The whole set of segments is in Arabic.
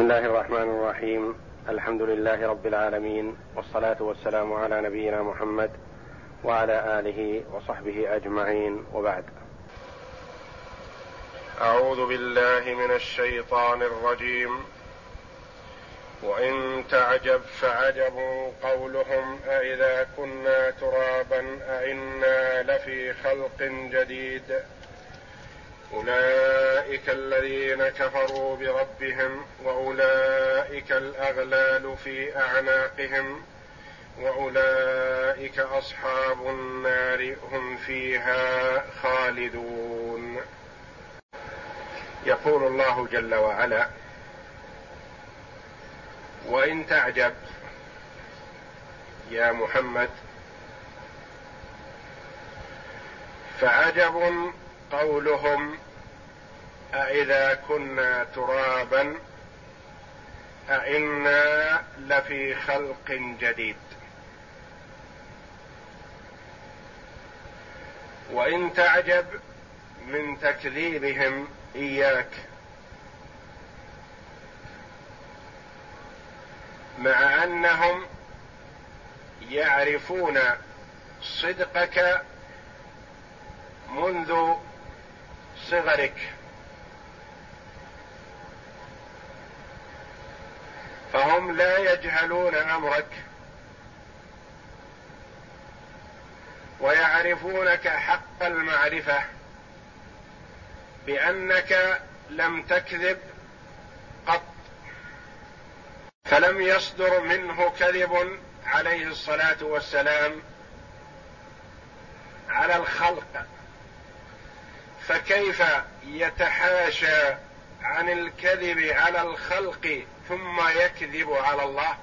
بسم الله الرحمن الرحيم الحمد لله رب العالمين والصلاه والسلام على نبينا محمد وعلى اله وصحبه اجمعين وبعد اعوذ بالله من الشيطان الرجيم وان تعجب فعجب قولهم أإذا كنا ترابا أإنا لفي خلق جديد أولئك الذين كفروا بربهم وأولئك الأغلال في أعناقهم وأولئك أصحاب النار هم فيها خالدون. يقول الله جل وعلا وإن تعجب يا محمد فعجب قولهم أإذا كنا ترابا أإنا لفي خلق جديد. وإن تعجب من تكذيبهم إياك مع أنهم يعرفون صدقك منذ صغرك فهم لا يجهلون أمرك. ويعرفونك حق المعرفة. بأنك لم تكذب قط. فلم يصدر منه كذب عليه الصلاة والسلام على الخلق. فكيف يتحاشى عن الكذب على الخلق ثم يكذب على الله؟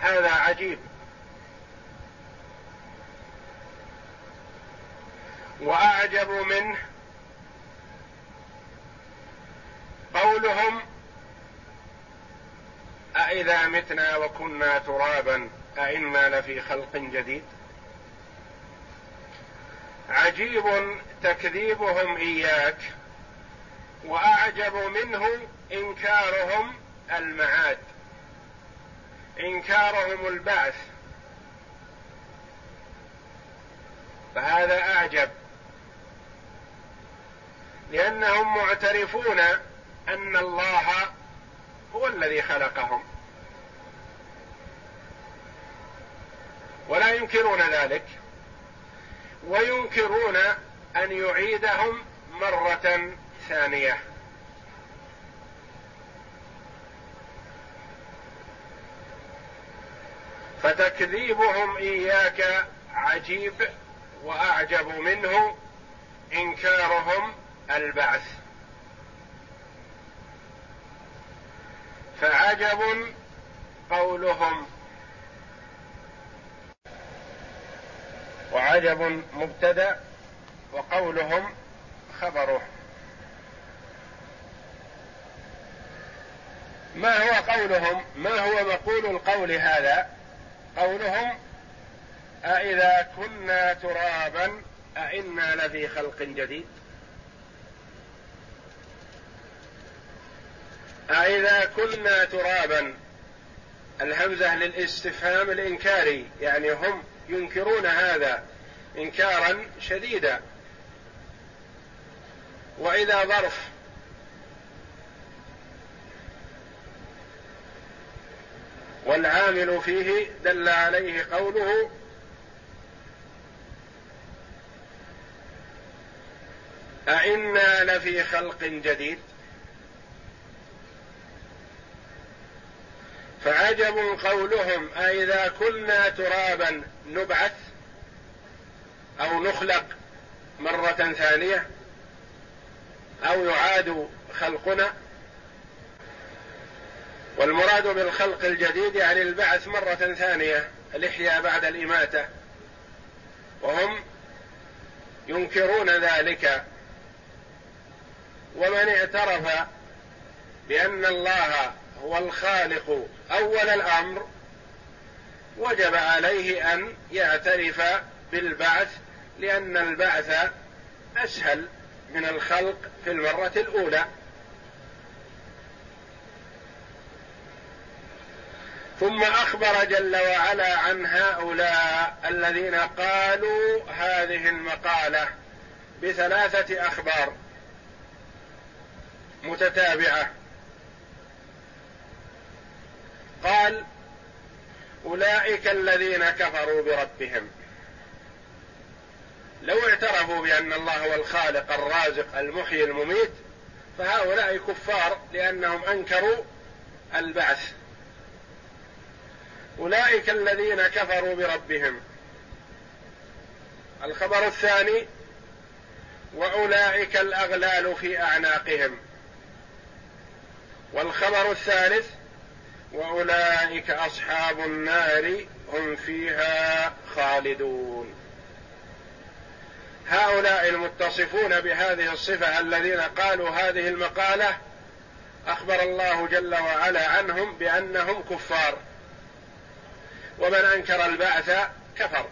هذا عجيب. وأعجب منه قولهم أإذا متنا وكنا ترابا أإنا لفي خلق جديد؟ عجيب تكذيبهم إياك وأعجب منه إنكارهم المعاد إنكارهم البعث. فهذا أعجب لأنهم معترفون أن الله هو الذي خلقهم. ولا ينكرون ذلك. وينكرون أن يعيدهم مرة ثانية. فتكذيبهم إياك عجيب وأعجب منه إنكارهم البعث. فعجب قولهم وعجب مبتدأ وقولهم خبره ما هو قولهم؟ ما هو مقول القول هذا؟ قولهم أإذا كنا ترابا أإنا لفي خلق جديد. أإذا كنا ترابا الهمزة للاستفهام الإنكاري يعني هم ينكرون هذا انكارا شديدا. وإذا ظرف والعامل فيه دل عليه قوله أئنا لفي خلق جديد. فعجب قولهم أإذا كنا ترابا نبعث أو نخلق مرة ثانية أو يعاد خلقنا. والمراد بالخلق الجديد يعني البعث مرة ثانية الإحياء بعد الإماتة. وهم ينكرون ذلك. ومن اعترف بأن الله هو الخالق أول الأمر وجب عليه أن يعترف بالبعث لأن البعث أسهل من الخلق في المرة الأولى. ثم أخبر جل وعلا عن هؤلاء الذين قالوا هذه المقالة بثلاثة أخبار متتابعة. قال أولئك الذين كفروا بربهم. لو اعترفوا بأن الله هو الخالق الرازق المحيي المميت فهؤلاء كفار لأنهم أنكروا البعث. أولئك الذين كفروا بربهم. الخبر الثاني وأولئك الأغلال في أعناقهم. والخبر الثالث وأولئك أصحاب النار هم فيها خالدون. هؤلاء المتصفون بهذه الصفة الذين قالوا هذه المقالة أخبر الله جل وعلا عنهم بأنهم كفار. ومن أنكر البعث كفر.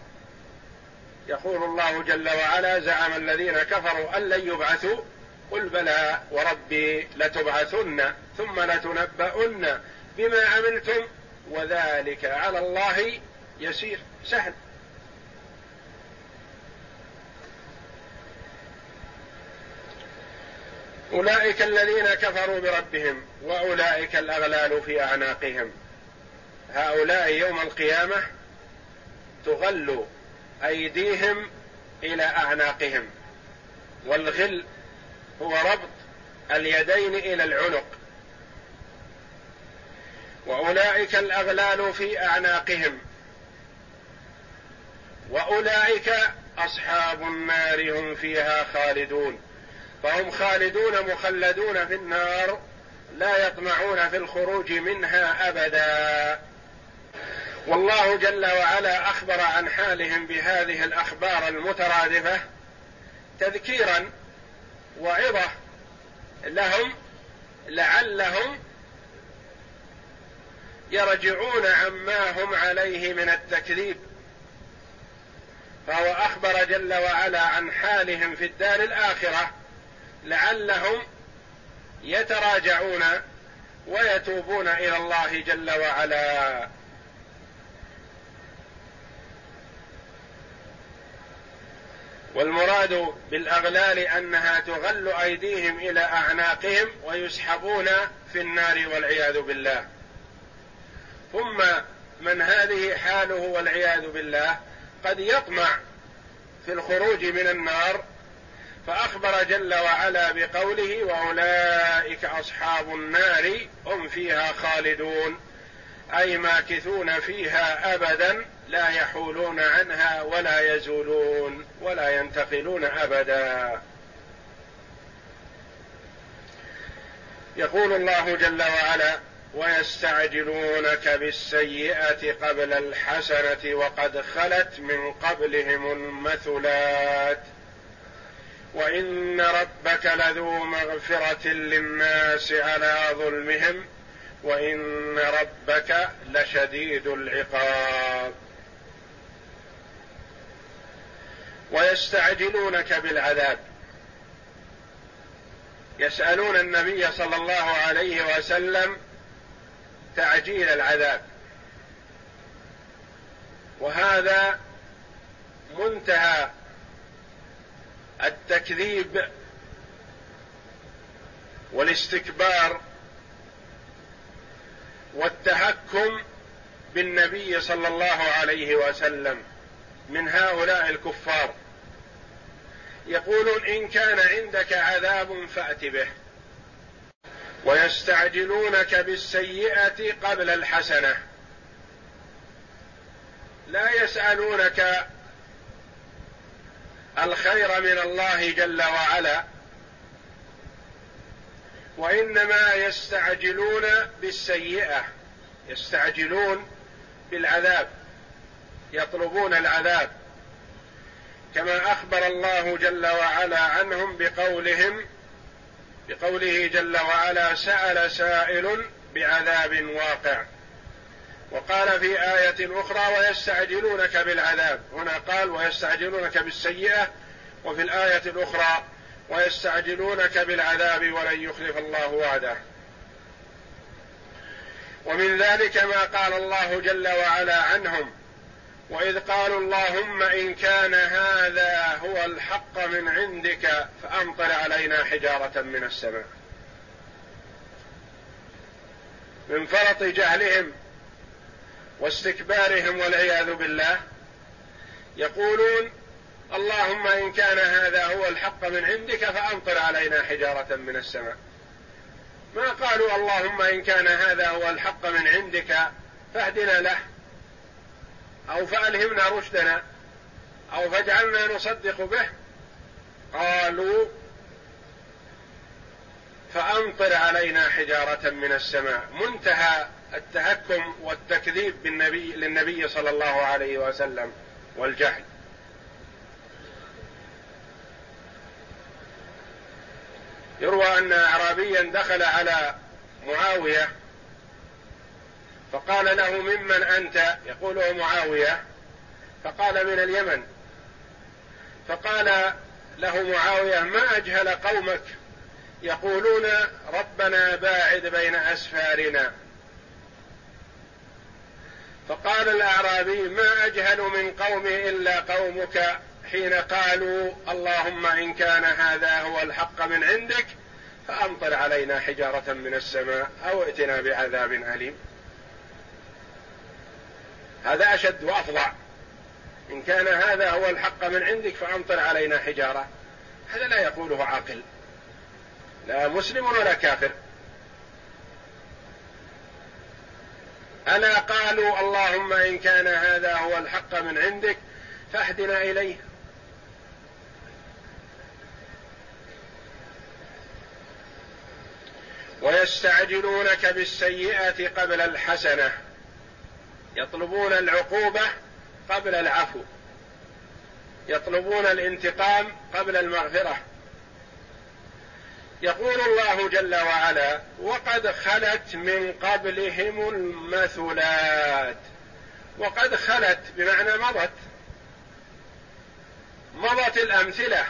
يقول الله جل وعلا زعم الذين كفروا أن لن يبعثوا قل بلى وربي لتبعثن ثم لتنبؤن. بما عملتم وذلك على الله يسير سهل. أولئك الذين كفروا بربهم وأولئك الأغلال في أعناقهم. هؤلاء يوم القيامة تغل أيديهم إلى أعناقهم والغل هو ربط اليدين إلى العنق. وأولئك الأغلال في أعناقهم. وأولئك أصحاب النار هم فيها خالدون. فهم خالدون مخلدون في النار لا يطمعون في الخروج منها أبدا. والله جل وعلا أخبر عن حالهم بهذه الأخبار المترادفة تذكيرا وعظة لهم لعلهم يرجعون عما هم عليه من التكذيب. فهو أخبر جل وعلا عن حالهم في الدار الآخرة لعلهم يتراجعون ويتوبون إلى الله جل وعلا. والمراد بالأغلال أنها تغل أيديهم إلى أعناقهم ويسحبون في النار والعياذ بالله. ثم من هذه حاله والعياذ بالله قد يطمع في الخروج من النار فأخبر جل وعلا بقوله وأولئك أصحاب النار هم فيها خالدون أي ماكثون فيها أبدا لا يحولون عنها ولا يزولون ولا ينتقلون أبدا. يقول الله جل وعلا ويستعجلونك بالسيئة قبل الحسنة وقد خلت من قبلهم المثلات. وإن ربك لذو مغفرة للناس على ظلمهم وإن ربك لشديد العقاب. ويستعجلونك بالعذاب. يسألون النبي صلى الله عليه وسلم تعجيل العذاب. وهذا منتهى التكذيب والاستكبار والتهكم بالنبي صلى الله عليه وسلم من هؤلاء الكفار. يقولون إن كان عندك عذاب فأت به. ويستعجلونك بالسيئة قبل الحسنة. لا يسألونك الخير من الله جل وعلا وإنما يستعجلون بالسيئة يستعجلون بالعذاب يطلبون العذاب. كما أخبر الله جل وعلا عنهم بقولهم بقوله جل وعلا سأل سائل بعذاب واقع. وقال في آية أخرى ويستعجلونك بالعذاب. هنا قال ويستعجلونك بالسيئة. وفي الآية الأخرى ويستعجلونك بالعذاب ولن يخلف الله وعده. ومن ذلك ما قال الله جل وعلا عنهم. وإذ قالوا اللهم إن كان هذا هو الحق من عندك فأمطر علينا حجارة من السماء. من فرط جهلهم واستكبارهم والعياذ بالله يقولون اللهم إن كان هذا هو الحق من عندك فأمطر علينا حجارة من السماء. ما قالوا اللهم إن كان هذا هو الحق من عندك فاهدنا له. أو فألهمنا رشدنا أو فاجعلنا نصدق به. قالوا فأمطر علينا حجارة من السماء. منتهى التهكم والتكذيب بالنبي للنبي صلى الله عليه وسلم والجهل. يروى أن اعرابيا دخل على معاوية فقال له ممن أنت؟ يقول معاوية. فقال من اليمن. فقال له معاوية ما أجهل قومك يقولون ربنا باعد بين أسفارنا. فقال الأعرابي ما أجهل من قومي إلا قومك حين قالوا اللهم إن كان هذا هو الحق من عندك فأمطر علينا حجارة من السماء أو ائتنا بعذاب أليم. هذا أشد وافظع إن كان هذا هو الحق من عندك فأمطر علينا حجارة. هذا لا يقوله عاقل. لا مسلم ولا كافر. ألا قالوا اللهم إن كان هذا هو الحق من عندك فأهدنا إليه. ويستعجلونك بالسيئة قبل الحسنة. يطلبون العقوبة قبل العفو. يطلبون الانتقام قبل المغفرة. يقول الله جل وعلا وقد خلت من قبلهم المثلات وقد خلت بمعنى مضت. مضت الأمثلة.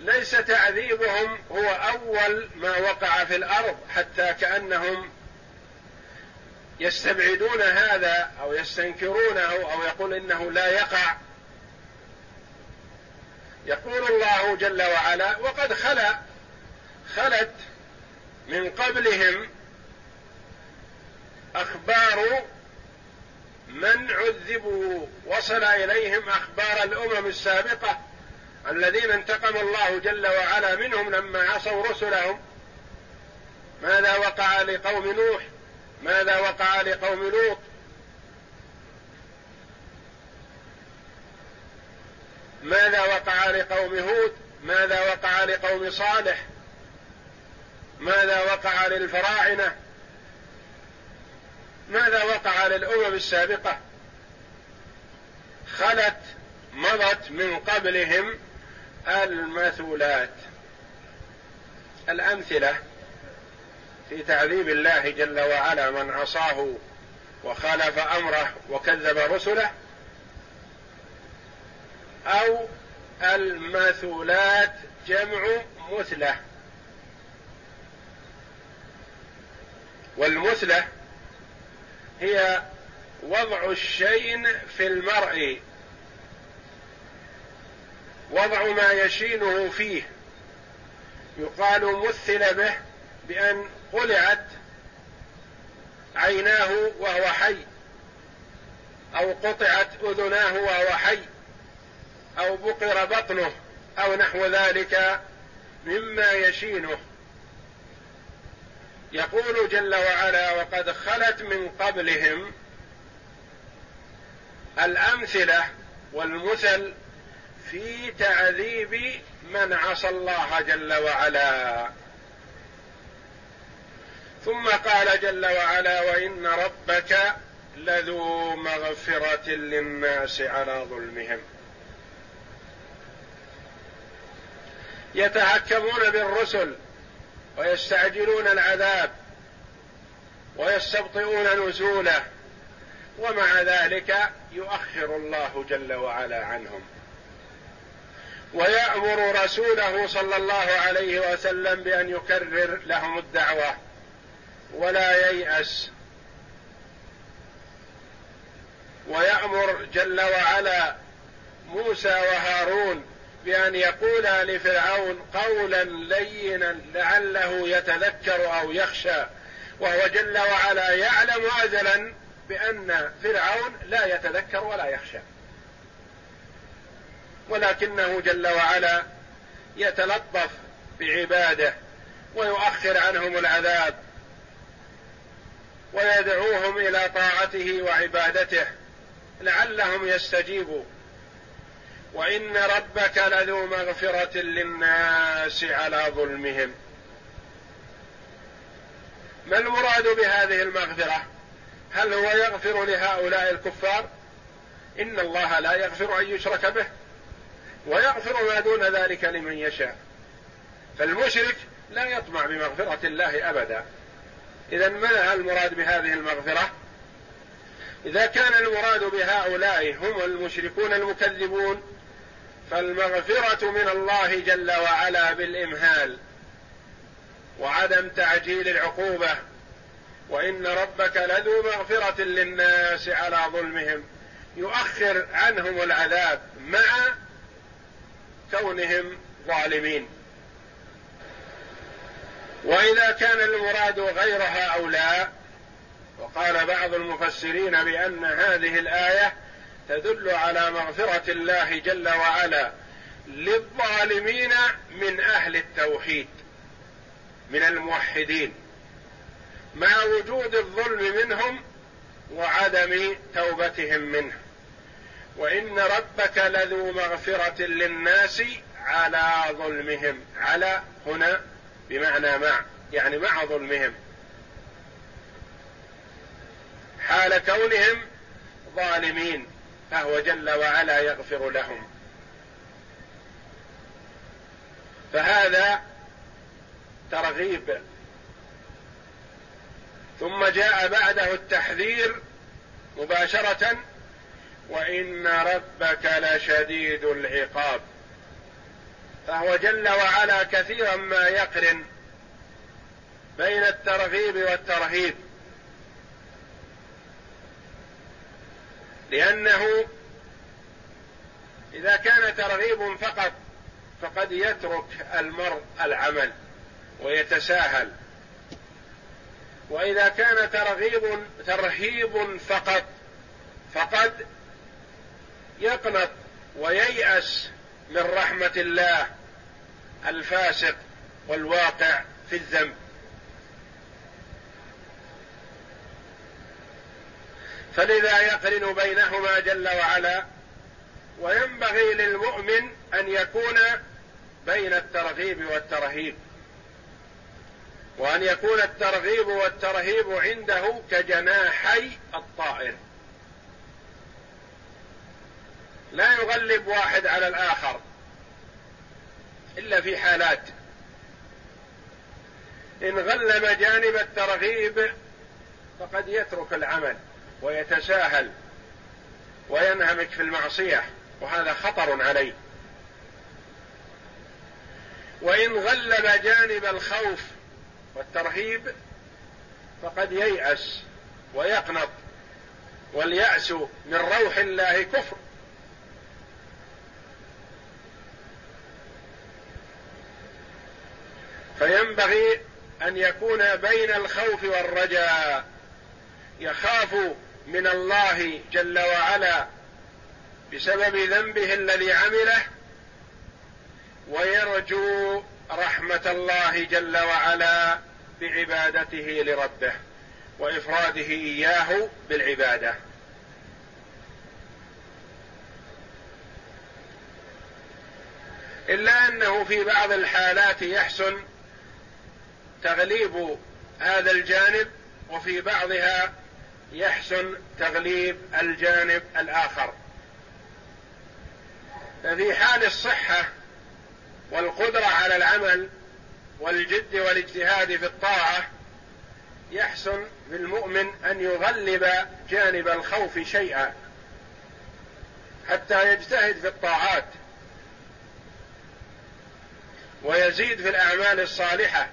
ليس تعذيبهم هو أول ما وقع في الأرض حتى كأنهم يستبعدون هذا أو يستنكرونه أو يقول إنه لا يقع. يقول الله جل وعلا وقد خلا خلت من قبلهم أخبار من عذبوا وصل إليهم أخبار الأمم السابقة الذين انتقم الله جل وعلا منهم لما عصوا رسلهم. ماذا وقع لقوم نوح؟ ماذا وقع لقوم لوط؟ ماذا وقع لقوم هود؟ ماذا وقع لقوم صالح؟ ماذا وقع للفراعنة؟ ماذا وقع للأمم السابقة؟ خلت مضت من قبلهم المثلات الأمثلة في تعذيب الله جل وعلا من عصاه وخالف أمره وكذب رسله أو المثلات جمع مثله. والمثلة هي وضع الشيء في المرء وضع ما يشينه فيه. يقال مثل به بأن قلعت عيناه وهو حي أو قطعت أذناه وهو حي أو بقر بطنه أو نحو ذلك مما يشينه. يقول جل وعلا وقد خلت من قبلهم الأمثلة والمثل في تعذيب من عصى الله جل وعلا. ثم قال جل وعلا وإن ربك لذو مغفرة للناس على ظلمهم. يتحكمون بالرسل ويستعجلون العذاب ويستبطئون نزوله ومع ذلك يؤخر الله جل وعلا عنهم. ويأمر رسوله صلى الله عليه وسلم بأن يكرر لهم الدعوة. ولا ييأس. ويأمر جل وعلا موسى وهارون بأن يقولا لفرعون قولا لينا لعله يتذكر أو يخشى. وهو جل وعلا يعلم أزلا بأن فرعون لا يتذكر ولا يخشى. ولكنه جل وعلا يتلطف بعباده ويؤخر عنهم العذاب. ويدعوهم إلى طاعته وعبادته لعلهم يستجيبوا. وإن ربك لذو مغفرة للناس على ظلمهم. ما المراد بهذه المغفرة؟ هل هو يغفر لهؤلاء الكفار؟ إن الله لا يغفر أن يشرك به ويغفر ما دون ذلك لمن يشاء. فالمشرك لا يطمع بمغفرة الله أبدا. اذا ما المراد بهذه المغفرة؟ إذا كان المراد بهؤلاء هم المشركون المكذبون فالمغفرة من الله جل وعلا بالإمهال وعدم تعجيل العقوبة وإن ربك لذو مغفرة للناس على ظلمهم يؤخر عنهم العذاب مع كونهم ظالمين. وإذا كان المراد غير هؤلاء وقال بعض المفسرين بأن هذه الآية تدل على مغفرة الله جل وعلا للظالمين من أهل التوحيد من الموحدين. مع وجود الظلم منهم وعدم توبتهم منه. وإن ربك لذو مغفرة للناس على ظلمهم. على هنا بمعنى مع يعني مع ظلمهم. حال كونهم ظالمين فهو جل وعلا يغفر لهم. فهذا ترغيب. ثم جاء بعده التحذير مباشرة وإن ربك لشديد العقاب. فهو جل وعلا كثيرا ما يقرن بين الترغيب والترهيب. لأنه إذا كان ترغيب فقط فقد يترك المرء العمل ويتساهل. وإذا كان ترغيب ترهيب فقط فقد يقنط وييأس من رحمة الله الفاسق والواقع في الذنب. فلذا يقرن بينهما جل وعلا وينبغي للمؤمن أن يكون بين الترغيب والترهيب وأن يكون الترغيب والترهيب عنده كجناحي الطائر. لا يغلب واحد على الآخر إلا في حالات. إن غلب جانب الترغيب فقد يترك العمل ويتساهل وينهمك في المعصية وهذا خطر عليه. وإن غلب جانب الخوف والترهيب فقد ييأس ويقنط واليأس من روح الله كفر. فينبغي أن يكون بين الخوف والرجاء. يخاف من الله جل وعلا بسبب ذنبه الذي عمله ويرجو رحمة الله جل وعلا بعبادته لربه وإفراده إياه بالعبادة. إلا أنه في بعض الحالات يحسن تغليب هذا الجانب وفي بعضها يحسن تغليب الجانب الآخر. ففي حال الصحة والقدرة على العمل والجد والاجتهاد في الطاعة يحسن بالمؤمن أن يغلب جانب الخوف شيئا حتى يجتهد في الطاعات ويزيد في الأعمال الصالحة.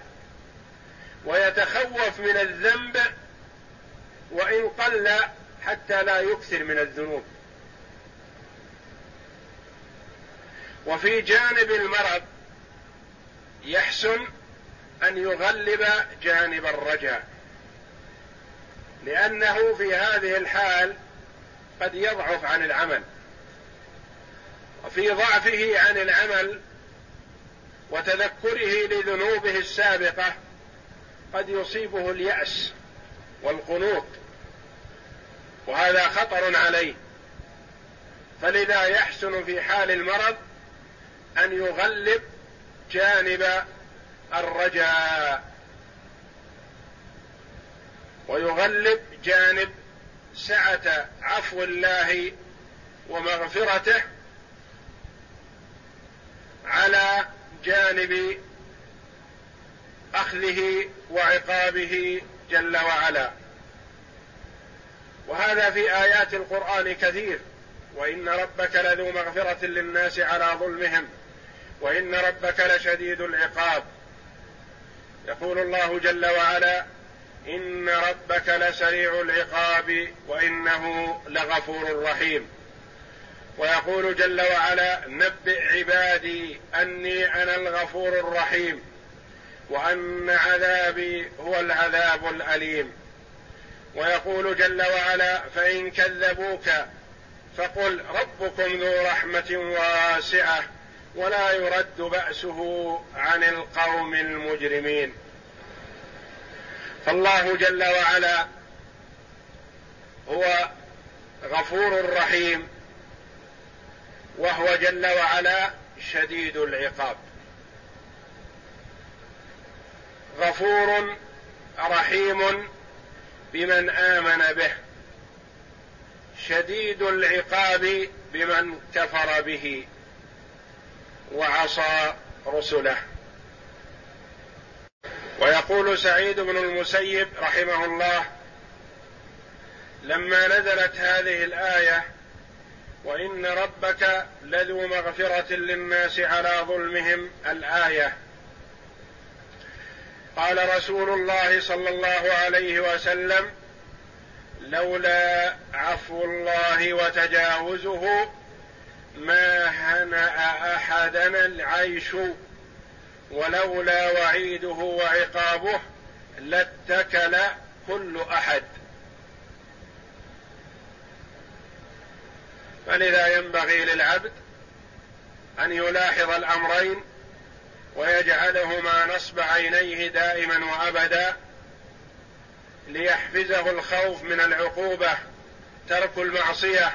ويتخوف من الذنب وإن قل حتى لا يكثر من الذنوب. وفي جانب المرض يحسن أن يغلب جانب الرجاء لأنه في هذه الحال قد يضعف عن العمل وفي ضعفه عن العمل وتذكره لذنوبه السابقة قد يصيبه اليأس والقنوط وهذا خطر عليه. فلذا يحسن في حال المرض أن يغلب جانب الرجاء ويغلب جانب سعة عفو الله ومغفرته على جانب أخذه وعقابه جل وعلا. وهذا في آيات القرآن كثير. وإن ربك لذو مغفرة للناس على ظلمهم. وإن ربك لشديد العقاب. يقول الله جل وعلا إن ربك لسريع العقاب وإنه لغفور رحيم. ويقول جل وعلا نبئ عبادي أني أنا الغفور الرحيم. وأن عذابي هو العذاب الأليم. ويقول جل وعلا فإن كذبوك فقل ربكم ذو رحمة واسعة ولا يرد بأسه عن القوم المجرمين. فالله جل وعلا هو غفور رحيم وهو جل وعلا شديد العقاب. غفور رحيم بمن آمن به شديد العقاب بمن كفر به وعصى رسله. ويقول سعيد بن المسيب رحمه الله لما نزلت هذه الآية وإن ربك لذو مغفرة للناس على ظلمهم الآية. قال رسول الله صلى الله عليه وسلم لولا عفو الله وتجاوزه ما هنأ احدنا العيش ولولا وعيده وعقابه لاتكل كل أحد. فلذا ينبغي للعبد أن يلاحظ الأمرين ويجعلهما نصب عينيه دائما وأبدا ليحفزه الخوف من العقوبة ترك المعصية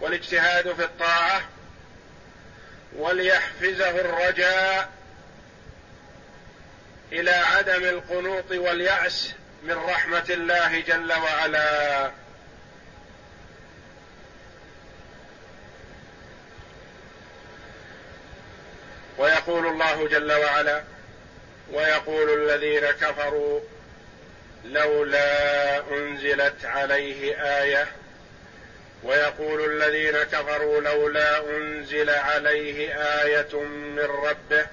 والاجتهاد في الطاعة وليحفزه الرجاء إلى عدم القنوط واليأس من رحمة الله جل وعلا. ويقول الله جل وعلا ويقول الذين كفروا لولا أنزلت عليه آية. ويقول الذين كفروا لولا أنزل عليه آية من ربه.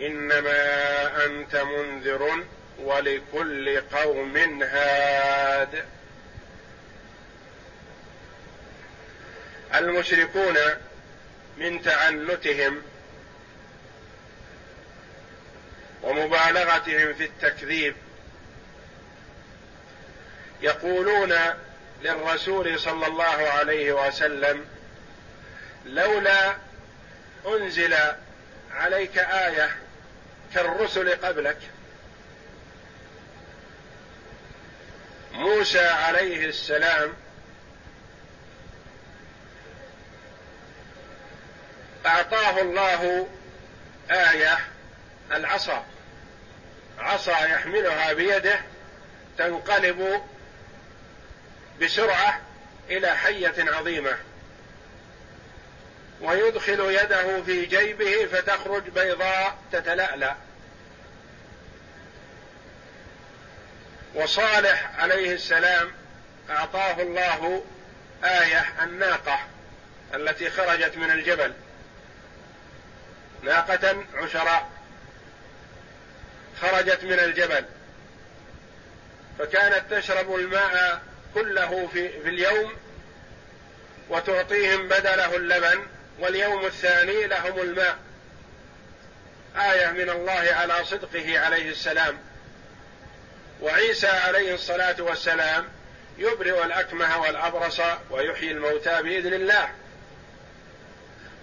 إنما أنت منذر ولكل قوم هاد. المشركون من تعنتهم ومبالغتهم في التكذيب. يقولون للرسول صلى الله عليه وسلم لولا أنزل عليك آية كالرسل قبلك موسى عليه السلام أعطاه الله آية العصا. عصا يحملها بيده تنقلب بسرعة إلى حية عظيمة. ويدخل يده في جيبه فتخرج بيضاء تتلألأ. وصالح عليه السلام أعطاه الله آية الناقة التي خرجت من الجبل. ناقة عشراء. خرجت من الجبل. فكانت تشرب الماء كله في, في اليوم وتعطيهم بدله اللبن واليوم الثاني لهم الماء. آية من الله على صدقه عليه السلام. وعيسى عليه الصلاة والسلام يبرئ الأكمه والأبرص ويحيي الموتى بإذن الله.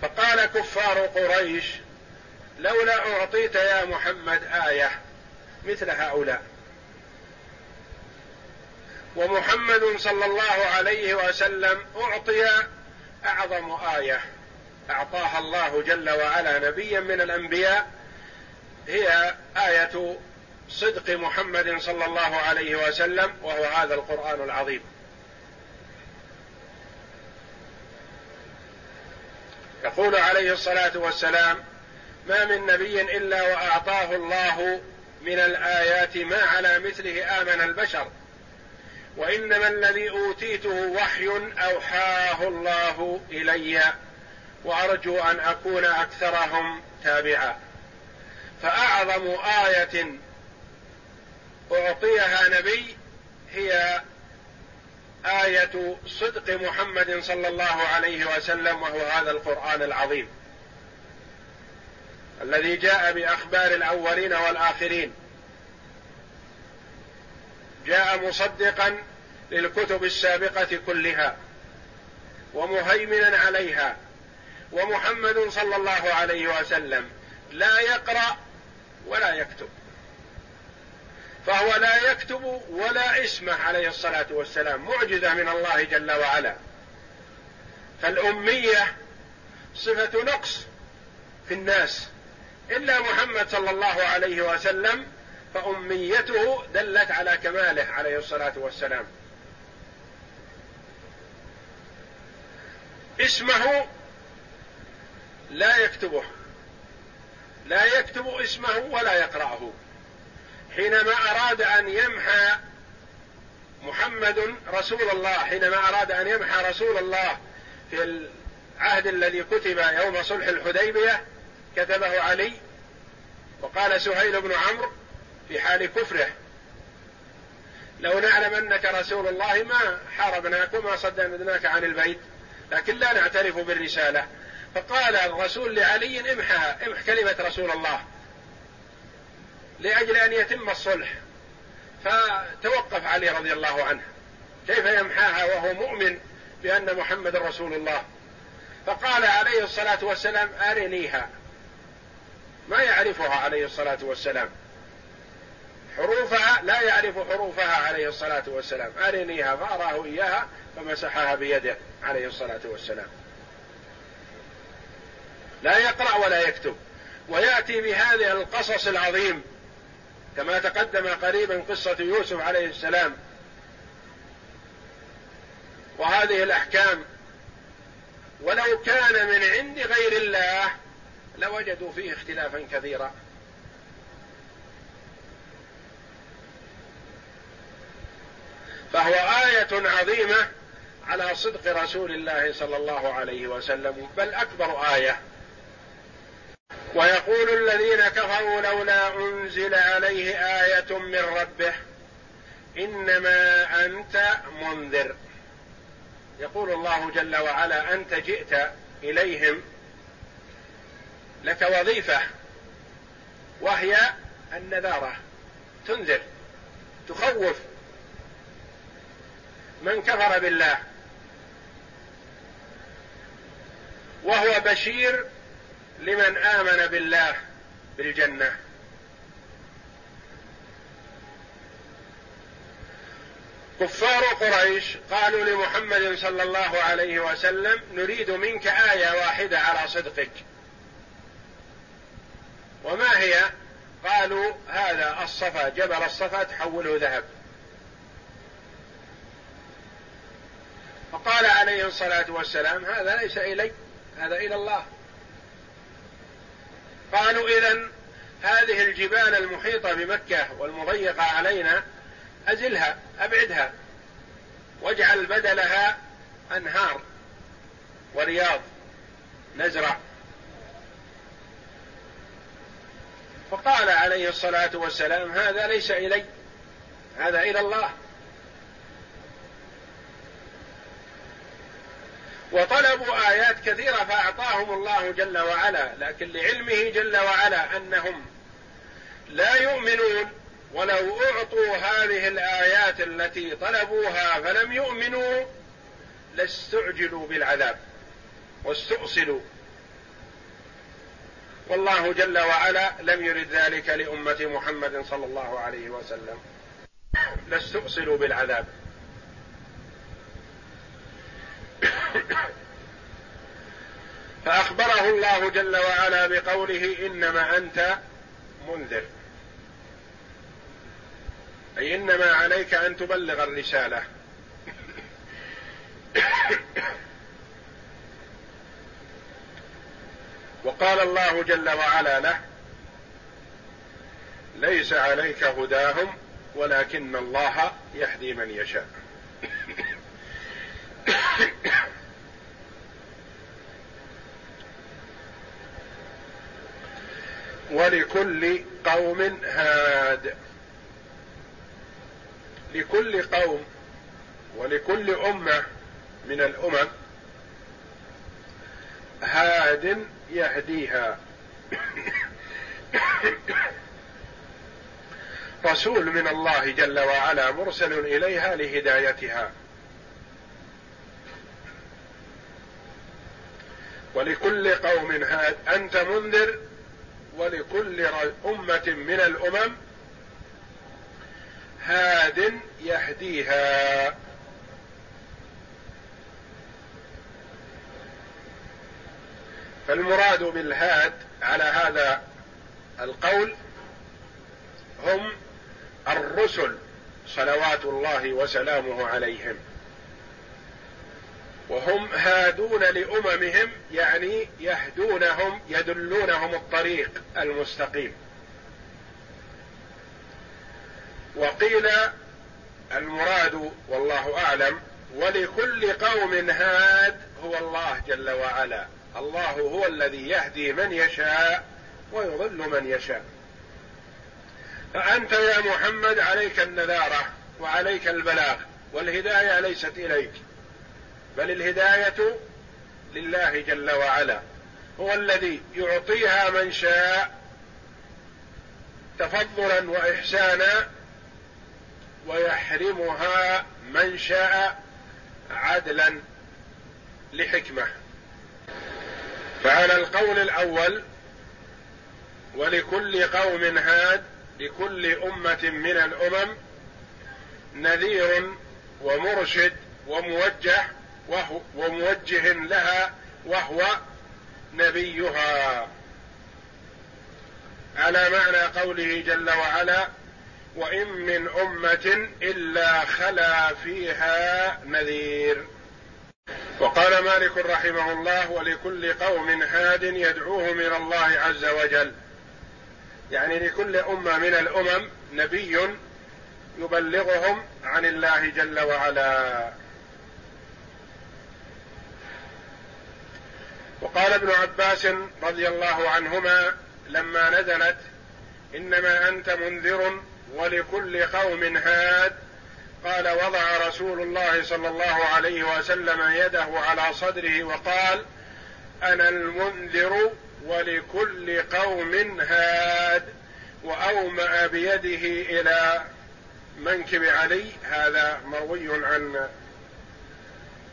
فقال كفار قريش لولا أعطيت يا محمد آية مثل هؤلاء. ومحمد صلى الله عليه وسلم أعطي أعظم آية. أعطاها الله جل وعلا نبيا من الأنبياء. هي آية صدق محمد صلى الله عليه وسلم وهو هذا القرآن العظيم. يقول عليه الصلاة والسلام ما من نبي إلا وأعطاه الله من الآيات ما على مثله آمن البشر. وإنما الذي أوتيته وحي أوحاه الله إلي وأرجو أن أكون أكثرهم تابعا. فأعظم آية أعطيها نبي هي آية صدق محمد صلى الله عليه وسلم وهو هذا القرآن العظيم. الذي جاء بأخبار الأولين والآخرين. جاء مصدقا للكتب السابقة كلها ومهيمنا عليها ومحمد صلى الله عليه وسلم لا يقرأ ولا يكتب فهو لا يكتب ولا اسمه عليه الصلاة والسلام معجزة من الله جل وعلا. فالأمية صفة نقص في الناس. إلا محمد صلى الله عليه وسلم فأميته دلت على كماله عليه الصلاة والسلام. اسمه لا يكتبه. لا يكتب اسمه ولا يقرأه. حينما أراد أن يمحى محمد رسول الله حينما أراد أن يمحى رسول الله في العهد الذي كتب يوم صلح الحديبية كتبه علي وقال سهيل بن عمرو في حال كفره لو نعلم أنك رسول الله ما حاربناك وما صددناك عن البيت لكن لا نعترف بالرسالة. فقال الرسول لعلي امحها امح كلمة رسول الله لأجل أن يتم الصلح. فتوقف علي رضي الله عنه. كيف يمحاها وهو مؤمن بأن محمد رسول الله؟ فقال عليه الصلاة والسلام أرنيها. ما يعرفها عليه الصلاة والسلام. حروفها لا يعرف حروفها عليه الصلاة والسلام. أرنيها فأراه إياها فمسحها بيده عليه الصلاة والسلام. لا يقرأ ولا يكتب. ويأتي بهذه القصص العظيم كما تقدم قريبا قصة يوسف عليه السلام. وهذه الأحكام ولو كان من عند غير الله لوجدوا فيه اختلافا كثيرا. فهو آية عظيمة على صدق رسول الله صلى الله عليه وسلم بل أكبر آية. ويقول الذين كفروا لولا أنزل عليه آية من ربه إنما أنت منذر. يقول الله جل وعلا أنت جئت إليهم لك وظيفة وهي النذارة. تنذر تخوف. من كفر بالله وهو بشير لمن آمن بالله بالجنة. كفار قريش قالوا لمحمد صلى الله عليه وسلم نريد منك آية واحدة على صدقك. وما هي؟ قالوا هذا الصفا جبل الصفا تحوله ذهب. فقال عليه الصلاة والسلام هذا ليس إلي هذا إلى الله. قالوا إذا هذه الجبال المحيطة بمكة والمضيقة علينا أزلها أبعدها واجعل بدلها أنهار ورياض نزرع فقال عليه الصلاة والسلام هذا ليس إلي هذا إلى الله. وطلبوا آيات كثيرة فأعطاهم الله جل وعلا لكن لعلمه جل وعلا أنهم لا يؤمنون ولو أعطوا هذه الآيات التي طلبوها فلم يؤمنوا لاستعجلوا بالعذاب واستؤصلوا. والله جل وعلا لم يرد ذلك لأمة محمد صلى الله عليه وسلم. لاستؤصلوا بالعذاب. فأخبره الله جل وعلا بقوله إنما أنت منذر. أي إنما عليك أن تبلغ الرسالة. وقال الله جل وعلا له ليس عليك هداهم ولكن الله يهدي من يشاء. ولكل قوم هاد. لكل قوم ولكل أمة من الأمم هاد يهديها. رسول من الله جل وعلا مرسل إليها لهدايتها. ولكل قوم هاد أنت منذر ولكل أمة من الأمم هاد يهديها. فالمراد بالهاد على هذا القول هم الرسل صلوات الله وسلامه عليهم. وهم هادون لأممهم يعني يهدونهم يدلونهم الطريق المستقيم. وقيل المراد والله أعلم ولكل قوم هاد هو الله جل وعلا. الله هو الذي يهدي من يشاء ويضل من يشاء. فأنت يا محمد عليك النذارة وعليك البلاغ والهداية ليست إليك بل الهداية لله جل وعلا. هو الذي يعطيها من شاء تفضلا واحسانا ويحرمها من شاء عدلا لحكمة. فعلى القول الأول ولكل قوم هاد لكل أمة من الأمم نذير ومرشد وموجه وهو وموجه لها وهو نبيها. على معنى قوله جل وعلا وإن من أمة إلا خلا فيها نذير. وقال مالك رحمه الله ولكل قوم هاد يدعوه من الله عز وجل. يعني لكل أمة من الأمم نبي يبلغهم عن الله جل وعلا. وقال ابن عباس رضي الله عنهما لما نزلت إنما أنت منذر ولكل قوم هاد قال وضع رسول الله صلى الله عليه وسلم يده على صدره وقال أنا المنذر ولكل قوم هاد وأومأ بيده إلى منكب علي. هذا مروي عن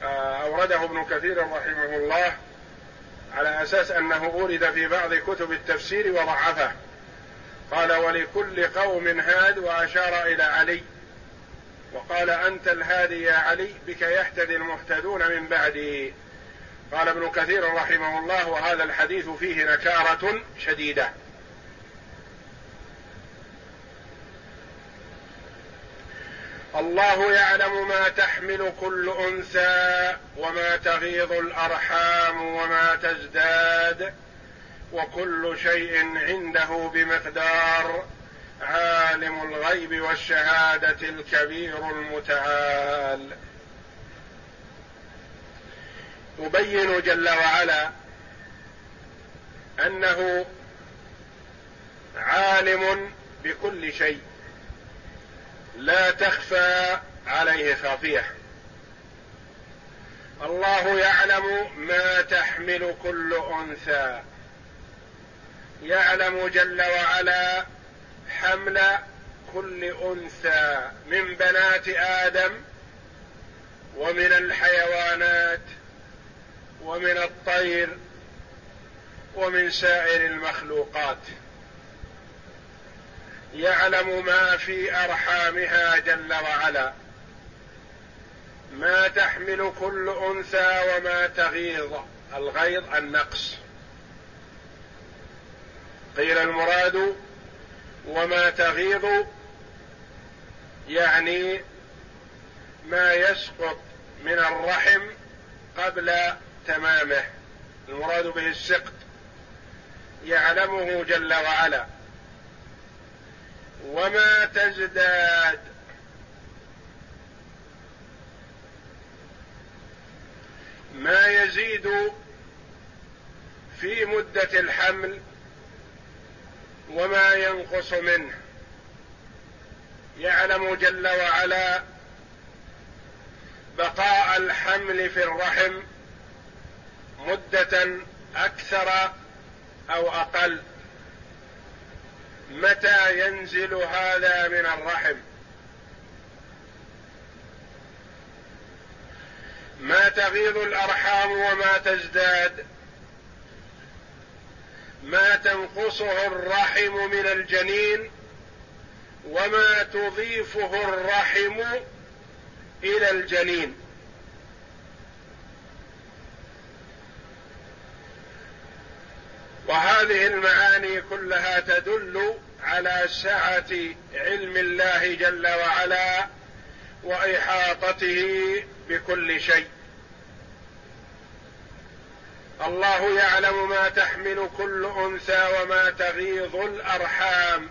آه، أورده ابن كثير رحمه الله على أساس أنه ورد في بعض كتب التفسير وضعفه. قال ولكل قوم هاد وأشار إلى علي. وقال أنت الهادي يا علي بك يهتدي المهتدون من بعدي. قال ابن كثير رحمه الله وهذا الحديث فيه نكارة شديدة. الله يعلم ما تحمل كل أنثى وما تغيض الأرحام وما تزداد وكل شيء عنده بمقدار. عالم الغيب والشهادة الكبير المتعال. يبين جل وعلا أنه عالم بكل شيء لا تخفى عليه خافية. الله يعلم ما تحمل كل أنثى. يعلم جل وعلا حمل كل أنثى من بنات آدم ومن الحيوانات ومن الطير ومن سائر المخلوقات. يعلم ما في أرحامها جل وعلا. ما تحمل كل أنثى وما تغيظ. الغيظ النقص. قيل المراد وما تغيظ يعني ما يسقط من الرحم قبل تمامه. المراد به السقط. يعلمه جل وعلا. وما تزداد. ما يزيد في مدة الحمل وما ينقص منه. يعلم جل وعلا بقاء الحمل في الرحم مدة أكثر أو أقل. متى ينزل هذا من الرحم؟ ما تغيض الأرحام وما تزداد؟ ما تنقصه الرحم من الجنين وما تضيفه الرحم إلى الجنين. وهذه المعاني كلها تدل على سعة علم الله جل وعلا وإحاطته بكل شيء. الله يعلم ما تحمل كل أنثى وما تغيض الأرحام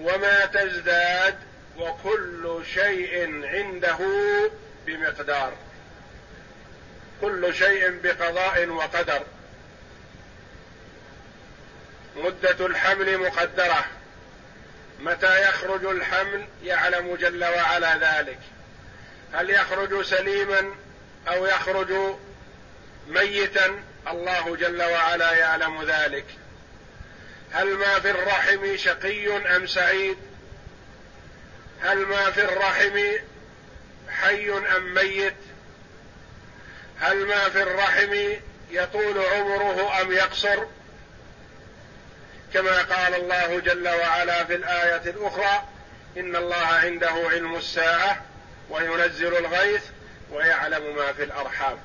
وما تزداد وكل شيء عنده بمقدار كل شيء بقضاء وقدر مدة الحمل مقدرة متى يخرج الحمل يعلم جل وعلا ذلك هل يخرج سليما أو يخرج ميتا الله جل وعلا يعلم ذلك. هل ما في الرحم شقي أم سعيد؟ هل ما في الرحم حي أم ميت؟ هل ما في الرحم يطول عمره أم يقصر؟ كما قال الله جل وعلا في الآية الأخرى إن الله عنده علم الساعة وينزل الغيث ويعلم ما في الأرحام.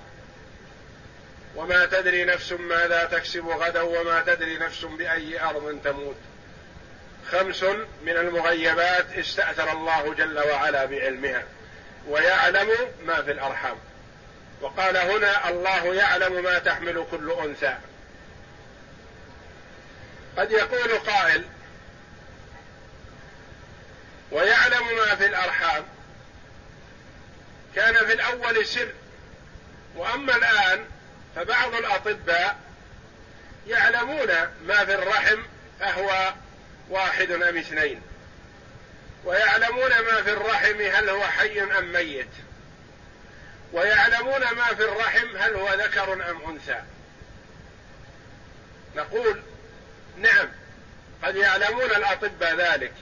وما تدري نفس ماذا تكسب غدا وما تدري نفس بأي أرض تموت. خمس من المغيبات استأثر الله جل وعلا بعلمها ويعلم ما في الأرحام. وقال هنا الله يعلم ما تحمل كل أنثى. قد يقول قائل ويعلم ما في الأرحام. كان في الأول سر وأما الآن فبعض الأطباء يعلمون ما في الرحم فهو واحد أم اثنين. ويعلمون ما في الرحم هل هو حي أم ميت. ويعلمون ما في الرحم هل هو ذكر أم أنثى. نقول نعم قد يعلمون الأطباء ذلك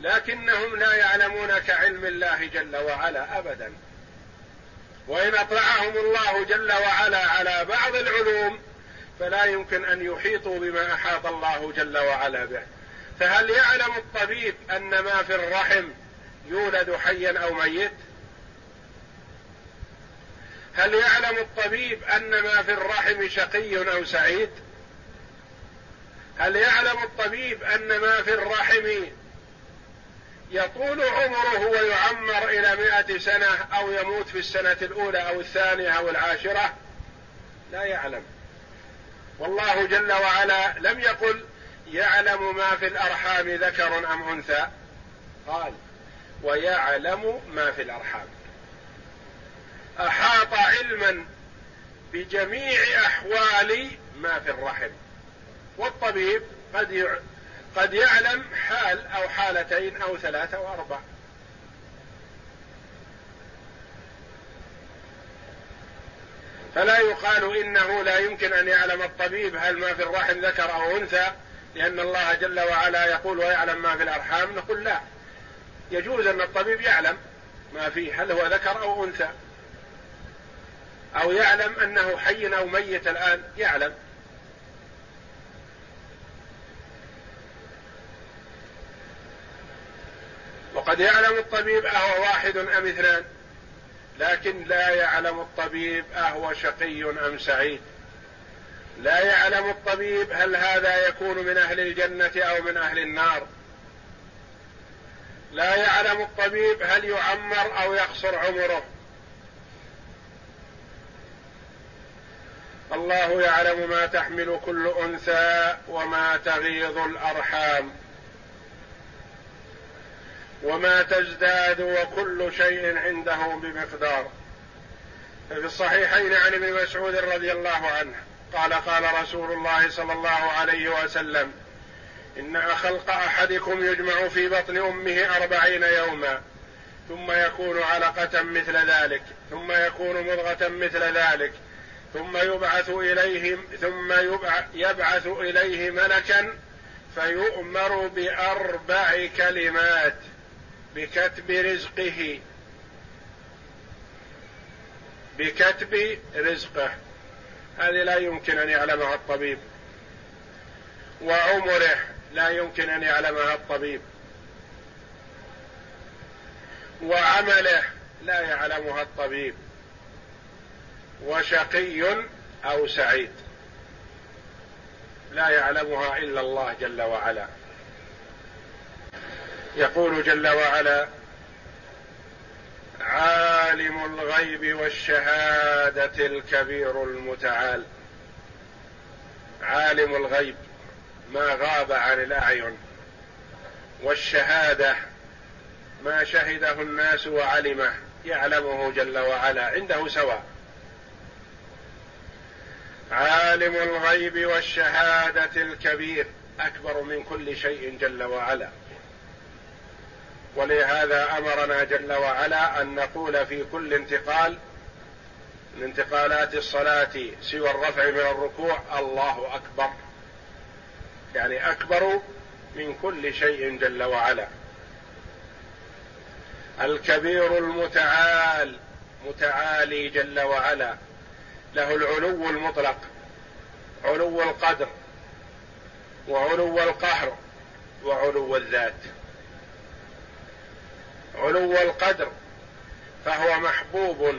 لكنهم لا يعلمون كعلم الله جل وعلا ابدا. وإن أطلعهم الله جل وعلا على بعض العلوم فلا يمكن أن يحيطوا بما أحاط الله جل وعلا به. فهل يعلم الطبيب أن ما في الرحم يولد حيا أو ميت؟ هل يعلم الطبيب أن ما في الرحم شقي أو سعيد؟ هل يعلم الطبيب أن ما في الرحم يطول عمره ويعمر إلى مائة سنة أو يموت في السنة الأولى أو الثانية أو العاشرة لا يعلم. والله جل وعلا لم يقل يعلم ما في الأرحام ذكر أم أنثى. قال ويعلم ما في الأرحام. أحاط علما بجميع أحوال ما في الرحم. والطبيب قد قد يعلم حال أو حالتين أو ثلاثة أو أربع فلا يقال إنه لا يمكن أن يعلم الطبيب هل ما في الرحم ذكر أو أنثى لأن الله جل وعلا يقول ويعلم ما في الأرحام نقول لا. يجوز أن الطبيب يعلم ما فيه هل هو ذكر أو أنثى. أو يعلم أنه حي أو ميت الآن يعلم. وقد يعلم الطبيب أهو واحد أم اثنان لكن لا يعلم الطبيب أهو شقي أم سعيد. لا يعلم الطبيب هل هذا يكون من أهل الجنة أو من أهل النار. لا يعلم الطبيب هل يعمر أو يقصر عمره. الله يعلم ما تحمل كل أنثى وما تغيض الأرحام. وما تزداد وكل شيء عنده بمقدار. ففي الصحيحين عن ابن مسعود رضي الله عنه قال قال رسول الله صلى الله عليه وسلم إن خلق أحدكم يجمع في بطن أمه أربعين يوما ثم يكون علقة مثل ذلك ثم يكون مضغة مثل ذلك ثم يبعث إليه ثم يبعث إليه ملكا فيؤمر بأربع كلمات. بكتب رزقه. بكتب رزقه. هذه لا يمكن أن يعلمها الطبيب. وعمره لا يمكن أن يعلمها الطبيب. وعمله لا يعلمها الطبيب. وشقي أو سعيد. لا يعلمها إلا الله جل وعلا. يقول جل وعلا عالم الغيب والشهادة الكبير المتعال. عالم الغيب ما غاب عن الأعين. والشهادة ما شهده الناس وعلمه يعلمه جل وعلا عنده سواء عالم الغيب والشهادة الكبير أكبر من كل شيء جل وعلا. ولهذا أمرنا جل وعلا أن نقول في كل انتقال من انتقالات الصلاة سوى الرفع من الركوع الله أكبر. يعني أكبر من كل شيء جل وعلا. الكبير المتعال متعالي جل وعلا. له العلو المطلق علو القدر وعلو القهر وعلو الذات. علو القدر فهو محبوب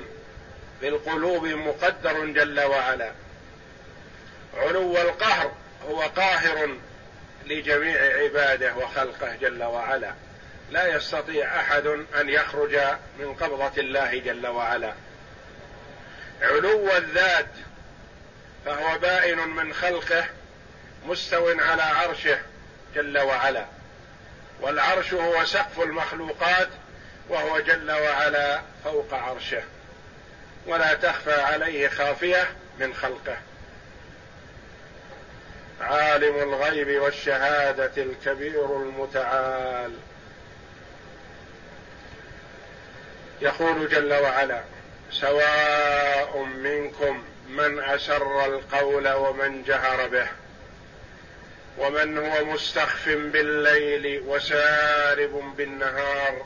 بالقلوب مقدر جل وعلا. علو القهر هو قاهر لجميع عباده وخلقه جل وعلا. لا يستطيع أحد أن يخرج من قبضة الله جل وعلا. علو الذات فهو بائن من خلقه مستو على عرشه جل وعلا. والعرش هو سقف المخلوقات وهو جل وعلا فوق عرشه. ولا تخفى عليه خافية من خلقه. عالم الغيب والشهادة الكبير المتعال. يقول جل وعلا سواء منكم من أسر القول ومن جهر به ومن هو مستخف بالليل وسارب بالنهار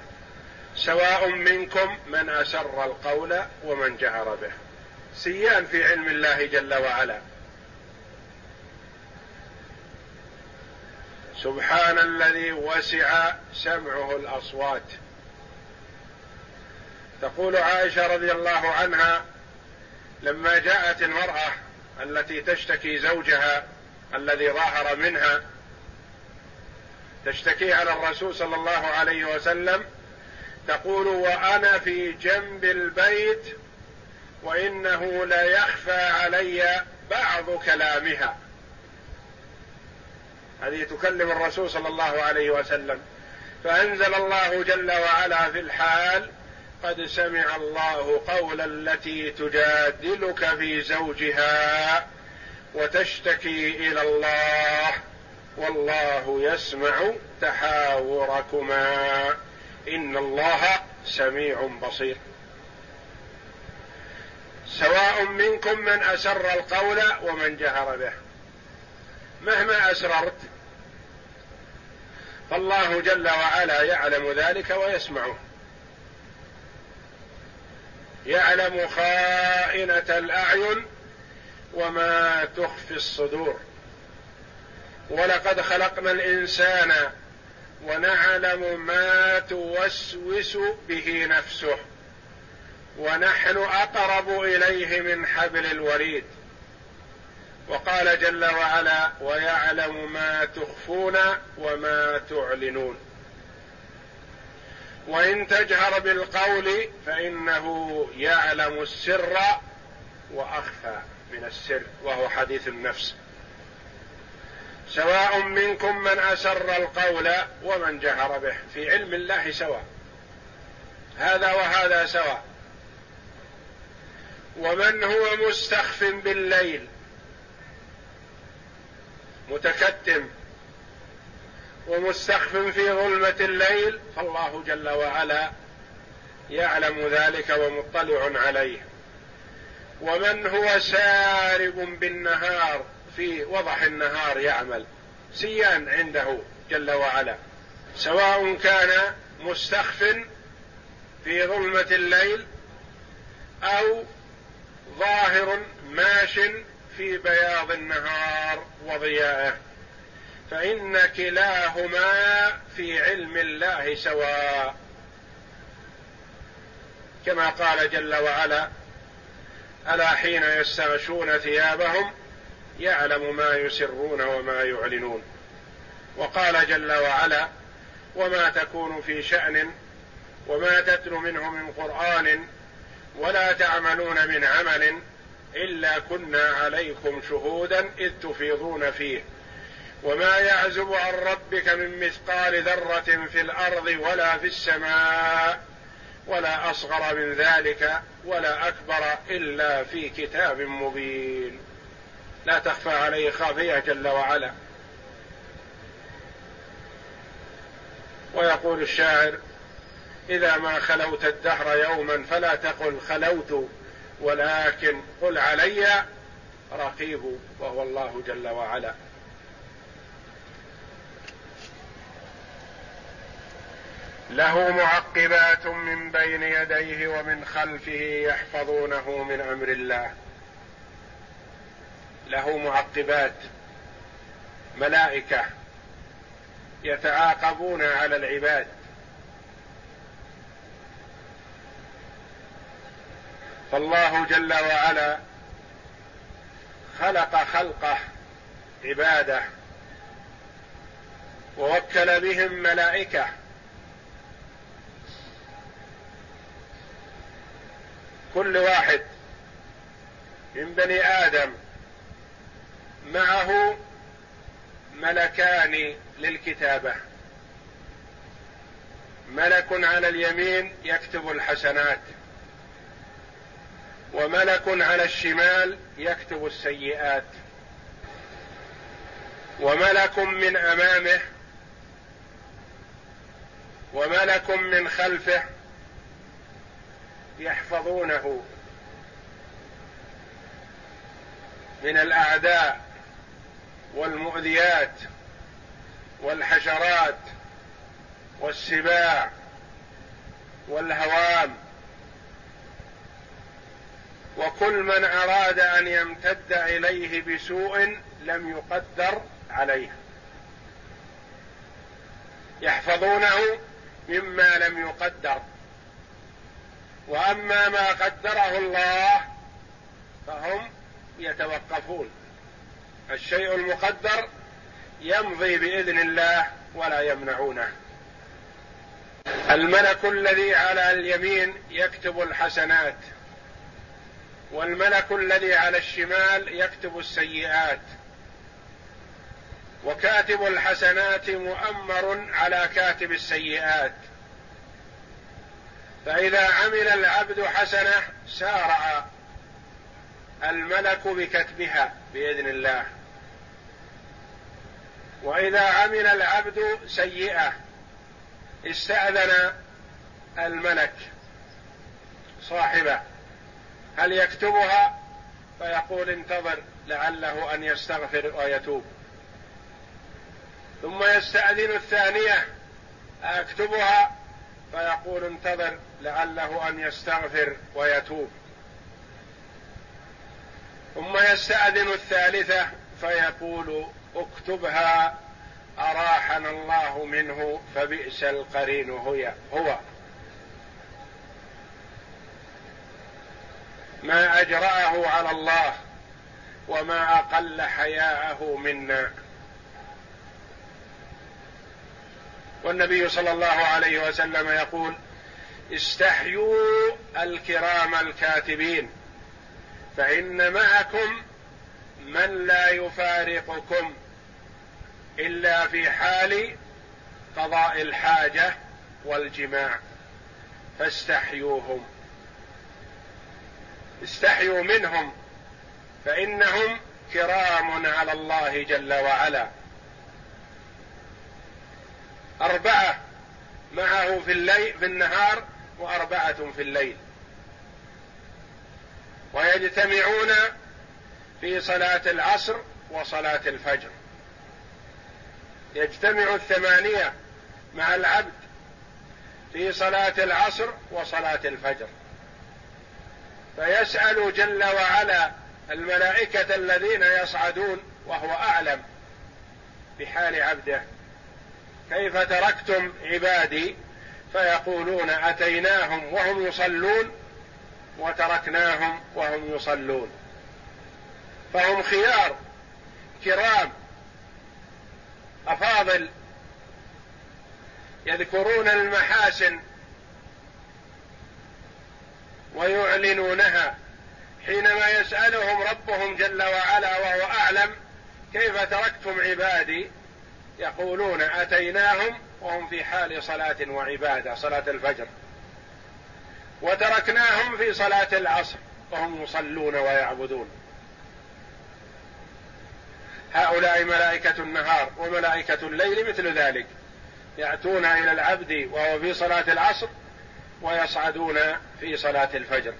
سواء منكم من أسر القول ومن جهر به. سيان في علم الله جل وعلا. سبحان الذي وسع سمعه الأصوات. تقول عائشة رضي الله عنها لما جاءت المرأة التي تشتكي زوجها الذي ظاهر منها تشتكي على الرسول صلى الله عليه وسلم تقول وأنا في جنب البيت وإنه لا يخفى علي بعض كلامها. هذه تكلم الرسول صلى الله عليه وسلم. فأنزل الله جل وعلا في الحال قد سمع الله قول التي تجادلك في زوجها وتشتكي إلى الله والله يسمع تحاوركما. إن الله سميع بصير. سواء منكم من أسر القول ومن جهر به. مهما أسررت فالله جل وعلا يعلم ذلك ويسمعه يعلم خائنة الأعين وما تخفي الصدور. ولقد خلقنا الإنسان ونعلم ما توسوس به نفسه. ونحن أقرب إليه من حبل الوريد. وقال جل وعلا ويعلم ما تخفون وما تعلنون. وإن تجهر بالقول فإنه يعلم السر وأخفى من السر وهو حديث النفس. سواء منكم من أسر القول ومن جهر به. في علم الله سواء. هذا وهذا سواء. ومن هو مستخف بالليل. متكتم. ومستخف في ظلمة الليل فالله جل وعلا يعلم ذلك ومطلع عليه. ومن هو سارب بالنهار في وضح النهار يعمل. سيان عنده جل وعلا. سواء كان مستخف في ظلمة الليل أو ظاهر ماش في بياض النهار وضيائه فإن كلاهما في علم الله سواء. كما قال جل وعلا ألا حين يستغشون ثيابهم يعلم ما يسرون وما يعلنون. وقال جل وعلا وما تكون في شأن وما تتلو منه من قرآن ولا تعملون من عمل إلا كنا عليكم شهودا إذ تفيضون فيه. وما يعزب عن ربك من مثقال ذرة في الأرض ولا في السماء ولا أصغر من ذلك ولا أكبر إلا في كتاب مبين. لا تخفى عليه خافية جل وعلا. ويقول الشاعر إذا ما خلوت الدهر يوما فلا تقل خلوت ولكن قل علي رقيب وهو الله جل وعلا. له معقبات من بين يديه ومن خلفه يحفظونه من أمر الله. له معقبات ملائكة يتعاقبون على العباد. فالله جل وعلا خلق خلقه عباده ووكل بهم ملائكة. كل واحد من بني آدم معه ملكان للكتابة. ملك على اليمين يكتب الحسنات وملك على الشمال يكتب السيئات. وملك من أمامه وملك من خلفه يحفظونه. من الأعداء والمؤذيات والحشرات والسباع والهوام وكل من أراد أن يمتد إليه بسوء لم يقدر عليه. يحفظونه مما لم يقدر. وأما ما قدره الله فهم يتوقفون. الشيء المقدر يمضي بإذن الله ولا يمنعونه. الملك الذي على اليمين يكتب الحسنات والملك الذي على الشمال يكتب السيئات. وكاتب الحسنات مؤمر على كاتب السيئات. فإذا عمل العبد حسنة سارع الملك بكتبها بإذن الله. وإذا عمل العبد سيئة استأذن الملك صاحبه. هل يكتبها؟ فيقول انتظر لعله أن يستغفر ويتوب. ثم يستأذن الثانية أكتبها؟ فيقول انتظر لعله أن يستغفر ويتوب. ثم يستأذن الثالثة فيقول اكتبها أراحنا الله منه فبئس القرين هو هو. ما أجرأه على الله وما أقل حياءه منا. والنبي صلى الله عليه وسلم يقول استحيوا الكرام الكاتبين فإن معكم من لا يفارقكم إلا في حال قضاء الحاجة والجماع فاستحيوهم. استحيوا منهم فإنهم كرام على الله جل وعلا. أربعة معه في الليل في النهار وأربعة في الليل. ويجتمعون في صلاة العصر وصلاة الفجر. يجتمع الثمانية مع العبد في صلاة العصر وصلاة الفجر. فيسأل جل وعلا الملائكة الذين يصعدون وهو أعلم بحال عبده. كيف تركتم عبادي؟ فيقولون أتيناهم وهم يصلون وتركناهم وهم يصلون. فهم خيار كرام أفاضل يذكرون المحاسن ويعلنونها. حينما يسألهم ربهم جل وعلا وهو أعلم كيف تركتم عبادي؟ يقولون أتيناهم وهم في حال صلاة وعبادة صلاة الفجر. وتركناهم في صلاة العصر وهم يصلون ويعبدون. هؤلاء ملائكة النهار وملائكة الليل مثل ذلك. يأتون إلى العبد وهو في صلاة العصر ويصعدون في صلاة الفجر.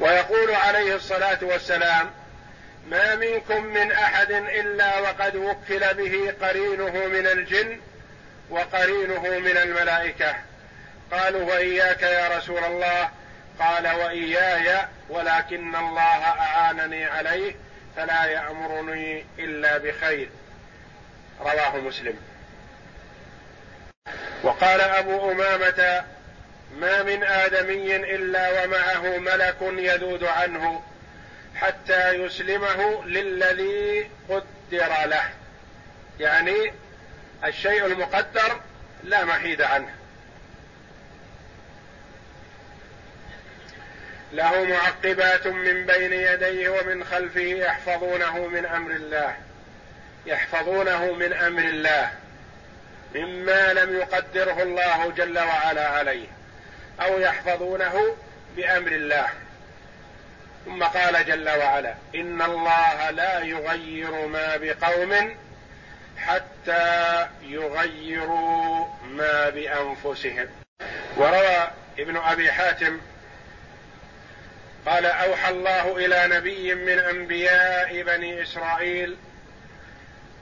ويقول عليه الصلاة والسلام ما منكم من أحد إلا وقد وكل به قرينه من الجن وقرينه من الملائكة. قالوا وإياك يا رسول الله؟ قال وإياي ولكن الله أعانني عليه فلا يأمرني إلا بخير. رواه مسلم. وقال أبو أمامة ما من آدمي إلا ومعه ملك يذود عنه حتى يسلمه للذي قدر له. يعني الشيء المقدر لا محيد عنه. له معقبات من بين يديه ومن خلفه يحفظونه من أمر الله. يحفظونه من أمر الله. مما لم يقدره الله جل وعلا عليه. أو يحفظونه بأمر الله. ثم قال جل وعلا إن الله لا يغير ما بقوم حتى يغيروا ما بأنفسهم. وروى ابن أبي حاتم قال أوحى الله إلى نبي من أنبياء بني إسرائيل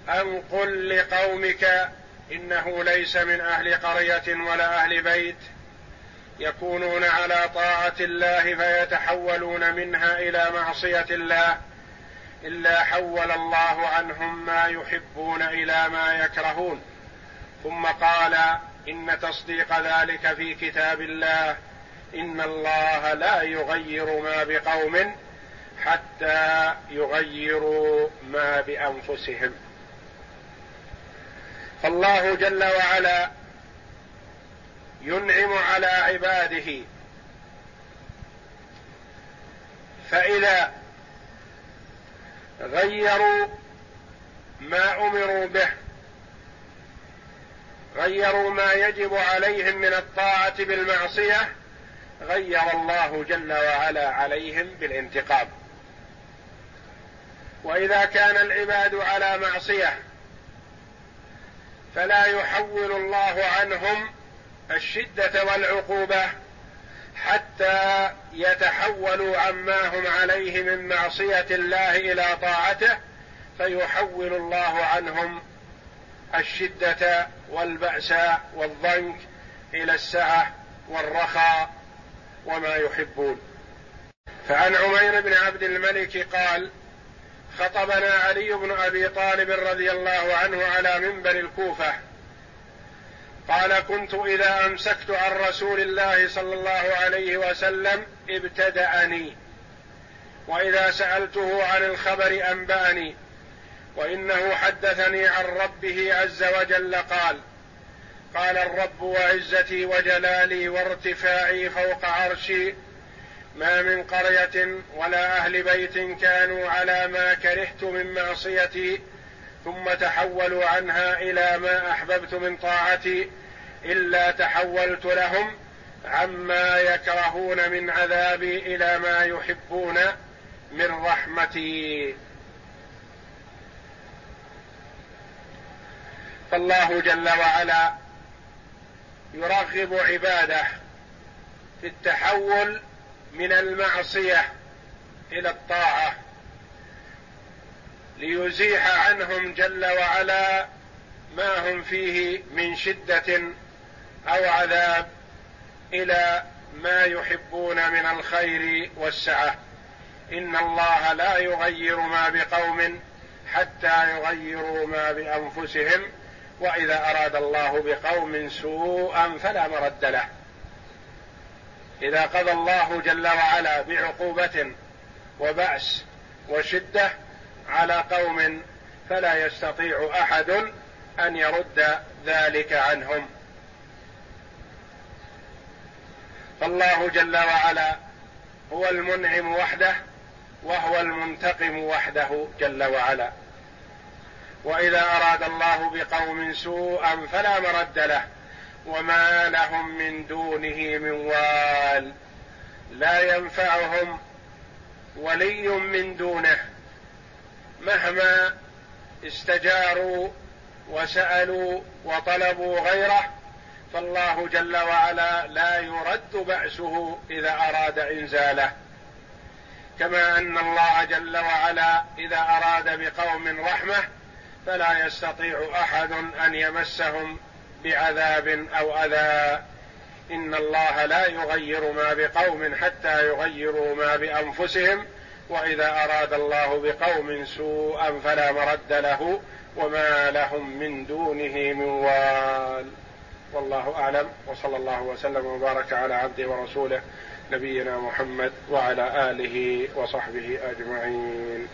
أن قل لقومك إنه ليس من أهل قرية ولا أهل بيت يكونون على طاعة الله فيتحولون منها إلى معصية الله إلا حول الله عنهم ما يحبون إلى ما يكرهون ثم قال إن تصديق ذلك في كتاب الله إن الله لا يغير ما بقوم حتى يغيروا ما بأنفسهم. فالله جل وعلا ينعم على عباده. فإذا غيروا ما أمروا به غيروا ما يجب عليهم من الطاعة بالمعصية غير الله جل وعلا عليهم بالانتقام. وإذا كان العباد على معصية فلا يحول الله عنهم الشدة والعقوبة حتى يتحولوا عما هم عليه من معصية الله إلى طاعته فيحول الله عنهم الشدة والبأس والضنك إلى السعة والرخاء وما يحبون. فعن عمير بن عبد الملك قال خطبنا علي بن أبي طالب رضي الله عنه على منبر الكوفة. قال كنت إذا أمسكت عن رسول الله صلى الله عليه وسلم ابتدأني. وإذا سألته عن الخبر أنبأني. وإنه حدثني عن ربه عز وجل قال قال الرب وعزتي وجلالي وارتفاعي فوق عرشي. ما من قرية ولا أهل بيت كانوا على ما كرهت من معصيتي ثم تحولوا عنها إلى ما أحببت من طاعتي إلا تحولت لهم عما يكرهون من عذابي إلى ما يحبون من رحمتي. فالله جل وعلا يرغب عباده في التحول من المعصية إلى الطاعة ليزيح عنهم جل وعلا ما هم فيه من شدة أو عذاب إلى ما يحبون من الخير والسعة. إن الله لا يغير ما بقوم حتى يغيروا ما بأنفسهم. وإذا أراد الله بقوم سوءا فلا مرد له. إذا قضى الله جل وعلا بعقوبة وبأس وشدة على قوم فلا يستطيع أحد أن يرد ذلك عنهم. فالله جل وعلا هو المنعم وحده وهو المنتقم وحده جل وعلا. وإذا أراد الله بقوم سوءا فلا مرد له. وما لهم من دونه من وال. لا ينفعهم ولي من دونه. مهما استجاروا وسألوا وطلبوا غيره فالله جل وعلا لا يرد بأسه إذا أراد إنزاله. كما أن الله جل وعلا إذا أراد بقوم رحمة فلا يستطيع أحد أن يمسهم بعذاب أو أذى. إن الله لا يغير ما بقوم حتى يغيروا ما بأنفسهم وإذا أراد الله بقوم سوءا فلا مرد له وما لهم من دونه من وال. والله أعلم وصلى الله وسلم وبارك على عبده ورسوله نبينا محمد وعلى آله وصحبه أجمعين.